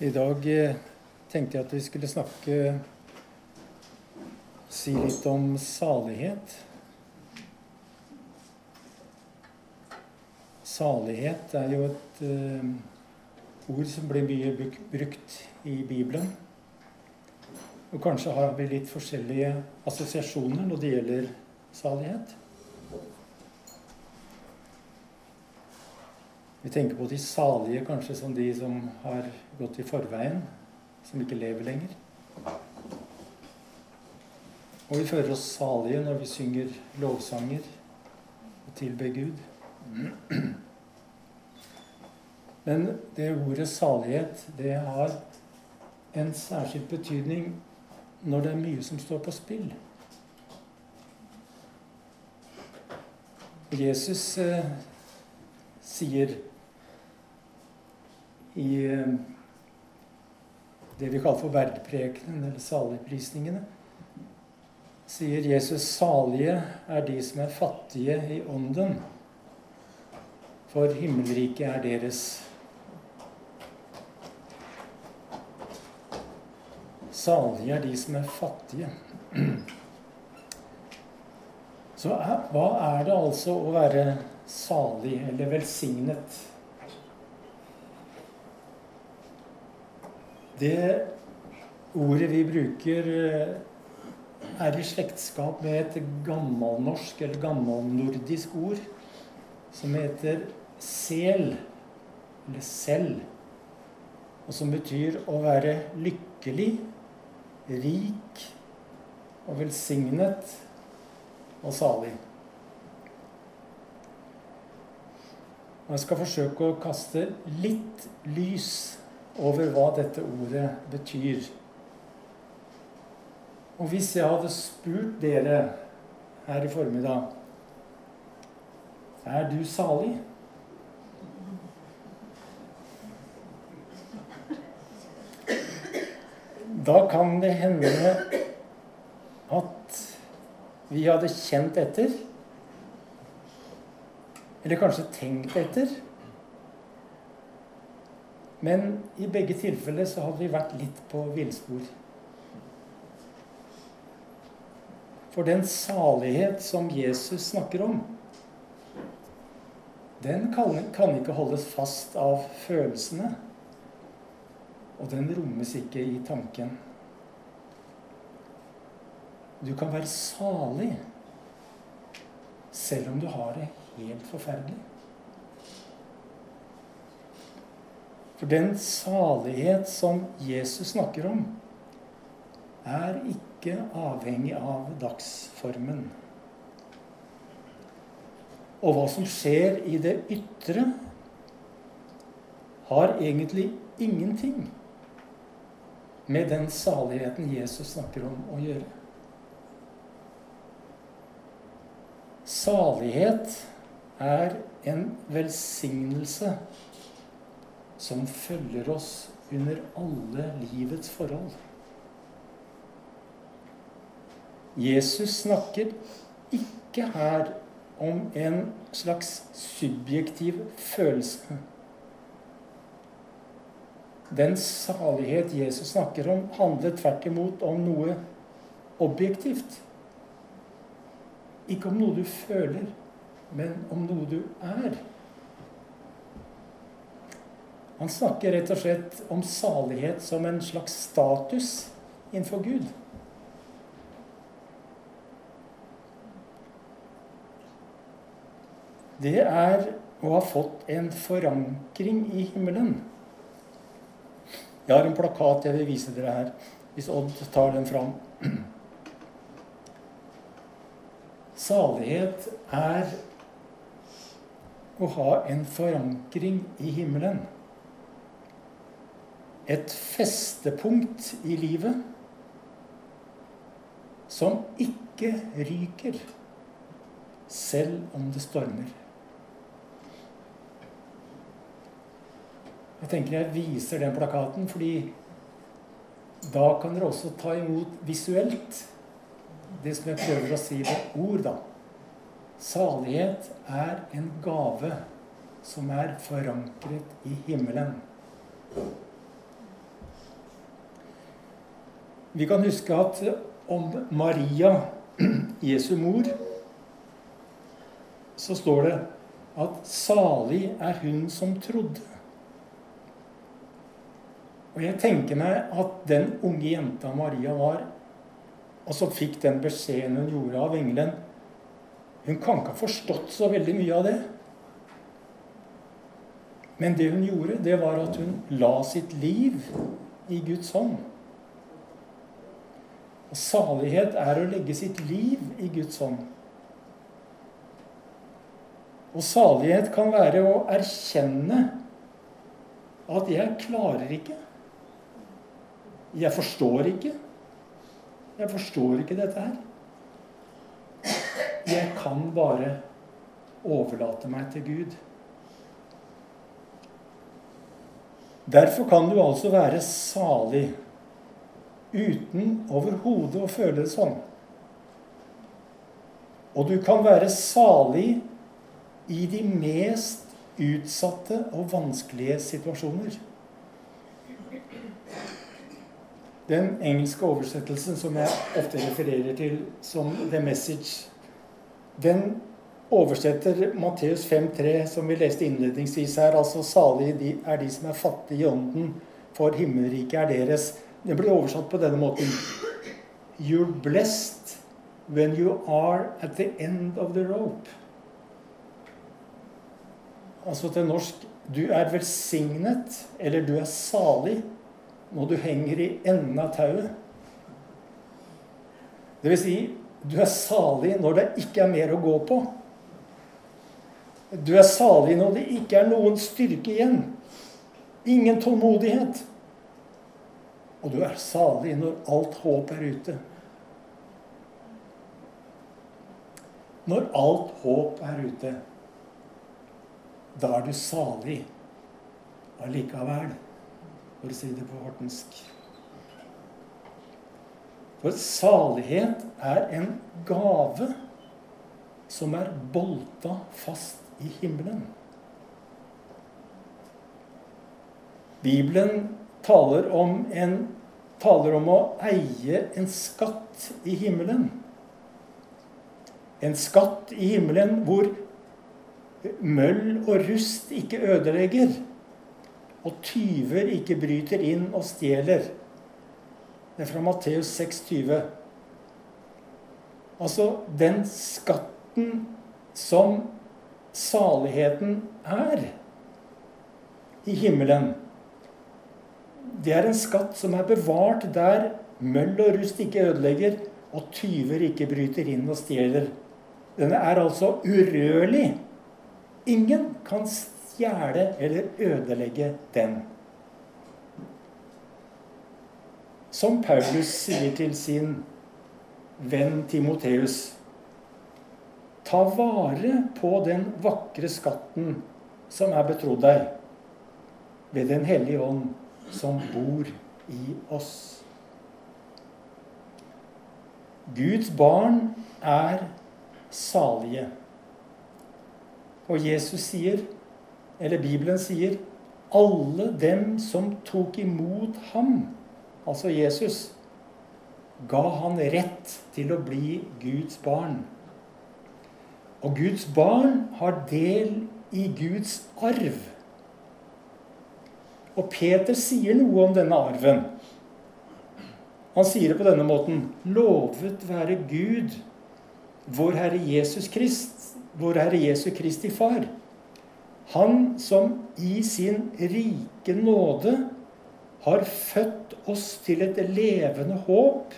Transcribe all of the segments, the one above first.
I dag eh, tenkte jeg at vi skulle snakke Si litt om salighet. Salighet er jo et uh, ord som blir mye brukt i Bibelen. Og kanskje har vi litt forskjellige assosiasjoner når det gjelder salighet. Vi tenker på de salige kanskje som de som har gått i forveien, som ikke lever lenger. Og vi føler oss salige når vi synger lovsanger og tilber Gud. Men det ordet salighet, det har en særskilt betydning når det er mye som står på spill. Jesus eh, sier i eh, det vi kaller for verdprekenen, eller saligprisningene, sier Jesus salige er de som er fattige i ånden, for himmelriket er deres. Salige er de som er fattige. Så hva er det altså å være salig eller velsignet? Det ordet vi bruker, eh, er i slektskap med et gammelnorsk eller gammelnordisk ord som heter sel, eller selv, og som betyr å være lykkelig rik og velsignet og salig. Og jeg skal forsøke å kaste litt lys over hva dette ordet betyr. Og hvis jeg hadde spurt dere her i formiddag Er du salig? Da kan det hende at vi hadde kjent etter. Eller kanskje tenkt etter. Men i begge tilfeller så hadde vi vært litt på villspor. For den salighet som Jesus snakker om, den kan, kan ikke holdes fast av følelsene. Og den rommes ikke i tanken. Du kan være salig selv om du har det helt forferdelig. For den salighet som Jesus snakker om, er ikke avhengig av dagsformen. Og hva som skjer i det ytre, har egentlig ingenting med den saligheten Jesus snakker om å gjøre. Salighet er en velsignelse som følger oss under alle livets forhold. Jesus snakker ikke her om en slags subjektiv følelse den salighet Jesus snakker om, handler tvert imot om noe objektivt. Ikke om noe du føler, men om noe du er. Han snakker rett og slett om salighet som en slags status innenfor Gud. Det er å ha fått en forankring i himmelen. Jeg har en plakat jeg vil vise dere her, hvis Odd tar den fram. Salighet er å ha en forankring i himmelen. Et festepunkt i livet som ikke ryker, selv om det stormer. Jeg tenker jeg viser den plakaten, fordi da kan dere også ta imot visuelt det som jeg prøver å si med ord, da. Salighet er en gave som er forankret i himmelen. Vi kan huske at om Maria, Jesu mor, så står det at 'salig er hun som trodde'. Og jeg tenker meg at den unge jenta Maria var, og som fikk den beskjeden hun gjorde av engelen Hun kan ikke ha forstått så veldig mye av det. Men det hun gjorde, det var at hun la sitt liv i Guds hånd. Og salighet er å legge sitt liv i Guds hånd. Og salighet kan være å erkjenne at 'jeg klarer ikke'. 'Jeg forstår ikke'. 'Jeg forstår ikke dette her'. Jeg kan bare overlate meg til Gud. Derfor kan du altså være salig uten overhodet å føle det sånn. Og du kan være salig i de mest utsatte og vanskelige situasjoner. Den engelske oversettelsen som jeg ofte refererer til som The Message, den oversetter Matteus 5,3, som vi leste innledningsvis her. Altså salige er de som er fattige i ånden, for himmelriket er deres. Den blir oversatt på denne måten. You're blessed when you are at the end of the rope. Altså til norsk du er velsignet, eller du er salig, når du henger i enden av tauet. Det vil si, du er salig når det ikke er mer å gå på. Du er salig når det ikke er noen styrke igjen. Ingen tålmodighet. Og du er salig når alt håp er ute. Når alt håp er ute, da er du salig allikevel, for å si det på hortensk. For salighet er en gave som er bolta fast i himmelen. Bibelen taler om, en, taler om å eie en skatt i himmelen. En skatt i himmelen hvor møll og rust ikke ødelegger, og tyver ikke bryter inn og stjeler. Det er fra Matteus 6,20. Altså den skatten som saligheten er i himmelen. Det er en skatt som er bevart der møll og rust ikke ødelegger, og tyver ikke bryter inn og stjeler. Den er altså urørlig. Ingen kan stjele eller ødelegge den. Som Paulus sier til sin venn Timoteus Ta vare på den vakre skatten som er betrodd deg, ved Den hellige ånd som bor i oss. Guds barn er salige. Og Jesus sier, eller Bibelen sier, alle dem som tok imot ham, altså Jesus, ga han rett til å bli Guds barn. Og Guds barn har del i Guds arv. Og Peter sier noe om denne arven. Han sier det på denne måten.: Lovet være Gud, vår Herre Jesus Krist, vår Herre Jesu Kristi Far. Han som i sin rike nåde har født oss til et levende håp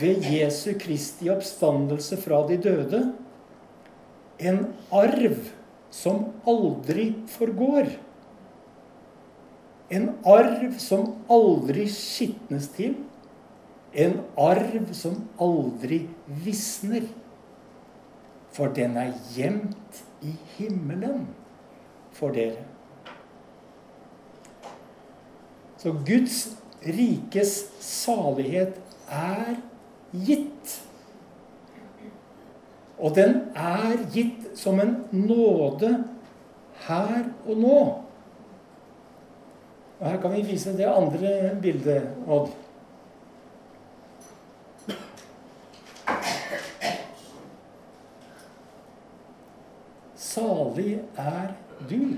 ved Jesu Kristi oppstandelse fra de døde en arv som aldri forgår. En arv som aldri skitnes til. En arv som aldri visner. For den er gjemt i himmelen for dere. Så Guds rikes salighet er gitt. Og den er gitt som en nåde her og nå. Og her kan vi vise det andre bildet, Odd. Salig er du,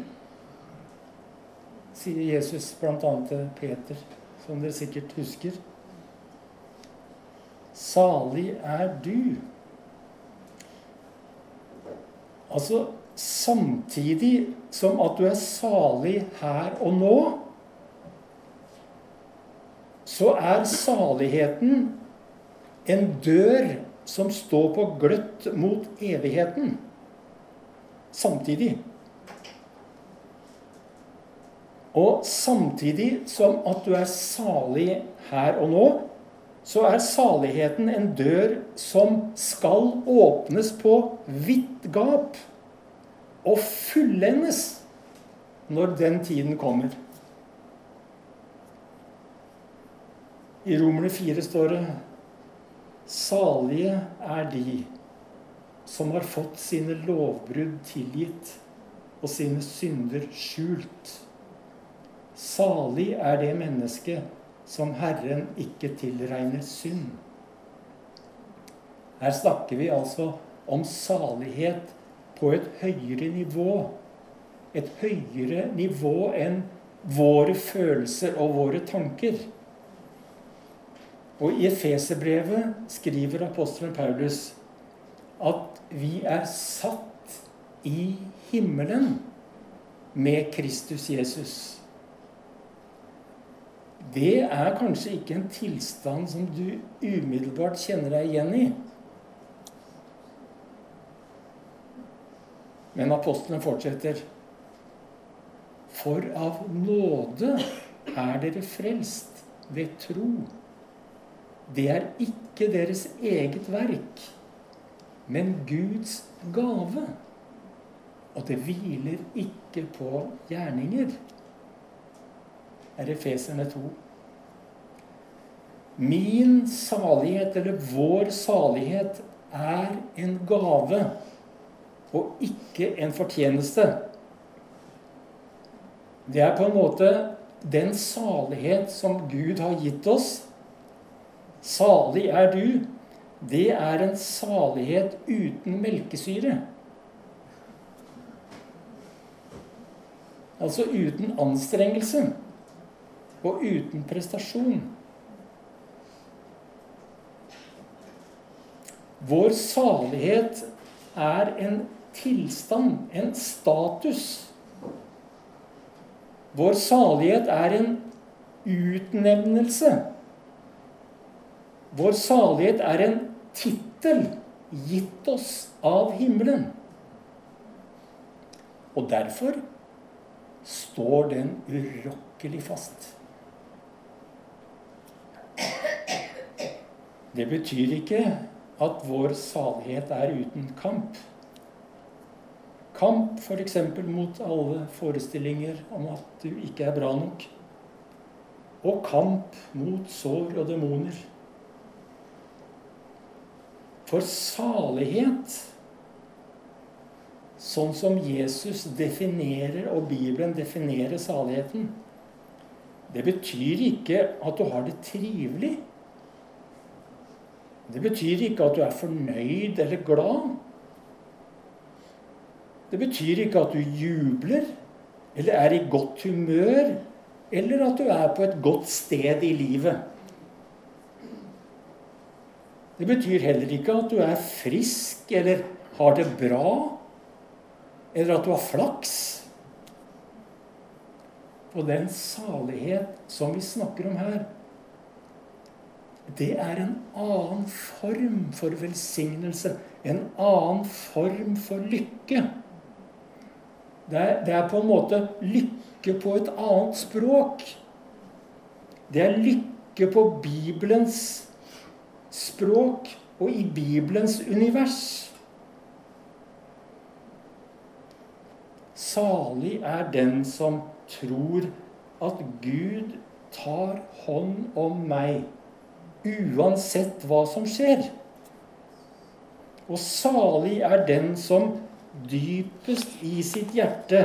sier Jesus bl.a. til Peter, som dere sikkert husker. Salig er du. Altså samtidig som at du er salig her og nå så er saligheten en dør som står på gløtt mot evigheten. Samtidig. Og samtidig som at du er salig her og nå, så er saligheten en dør som skal åpnes på vidt gap og fullendes når den tiden kommer. I Romerne 4 står det Salige er de som har fått sine lovbrudd tilgitt og sine synder skjult. Salig er det mennesket som Herren ikke tilregner synd. Her snakker vi altså om salighet på et høyere nivå. Et høyere nivå enn våre følelser og våre tanker. Og i Efeserbrevet skriver apostelen Paulus at vi er satt i himmelen med Kristus Jesus. Det er kanskje ikke en tilstand som du umiddelbart kjenner deg igjen i. Men apostelen fortsetter. For av nåde er dere frelst ved tro det er ikke deres eget verk, men Guds gave. Og det hviler ikke på gjerninger. er Efeserne 2. Min salighet, eller vår salighet, er en gave og ikke en fortjeneste. Det er på en måte den salighet som Gud har gitt oss, Salig er du. Det er en salighet uten melkesyre. Altså uten anstrengelse og uten prestasjon. Vår salighet er en tilstand, en status. Vår salighet er en utnevnelse. Vår salighet er en tittel gitt oss av himmelen. Og derfor står den urokkelig fast. Det betyr ikke at vår salighet er uten kamp. Kamp f.eks. mot alle forestillinger om at du ikke er bra nok. Og kamp mot sår og demoner. For salighet, sånn som Jesus definerer, og Bibelen definerer saligheten, det betyr ikke at du har det trivelig. Det betyr ikke at du er fornøyd eller glad. Det betyr ikke at du jubler eller er i godt humør, eller at du er på et godt sted i livet. Det betyr heller ikke at du er frisk eller har det bra, eller at du har flaks. Og den salighet som vi snakker om her, det er en annen form for velsignelse. En annen form for lykke. Det er, det er, på en måte lykke på et annet språk. Det er lykke på Bibelens språk og i Bibelens univers. Salig er den som tror at Gud tar hånd om meg uansett hva som skjer. Og salig er den som dypest i sitt hjerte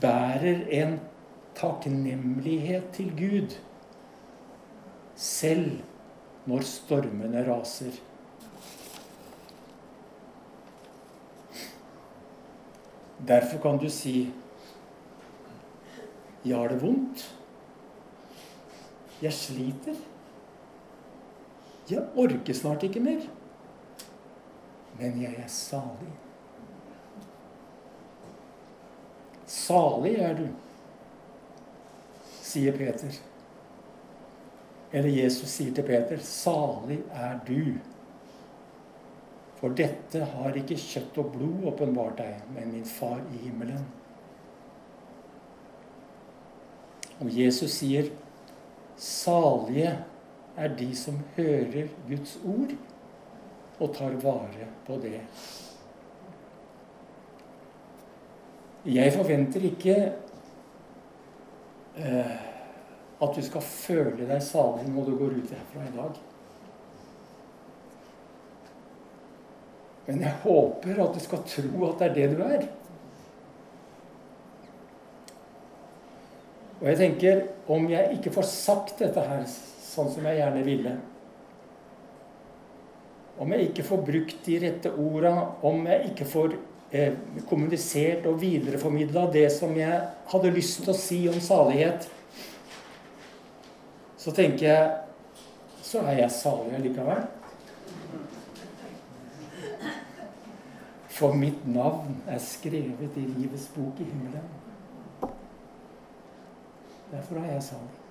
bærer en takknemlighet til Gud, selv når stormene raser. Derfor kan du si Jeg har det vondt. Jeg sliter. Jeg orker snart ikke mer. Men jeg er salig. Salig er du, sier Peter. Eller Jesus sier til Peter, 'Salig er du'. For dette har ikke kjøtt og blod åpenbart deg, men min far i himmelen. Og Jesus sier, 'Salige er de som hører Guds ord og tar vare på det'. Jeg forventer ikke eh, at du skal føle deg salig når du går ut herfra i dag. Men jeg håper at du skal tro at det er det du er. Og jeg tenker, om jeg ikke får sagt dette her sånn som jeg gjerne ville Om jeg ikke får brukt de rette orda, om jeg ikke får eh, kommunisert og videreformidla det som jeg hadde lyst til å si om salighet, så tenker jeg Så er jeg salig allikevel. For mitt navn er skrevet i livets bok i himmelen. Derfor er jeg salig.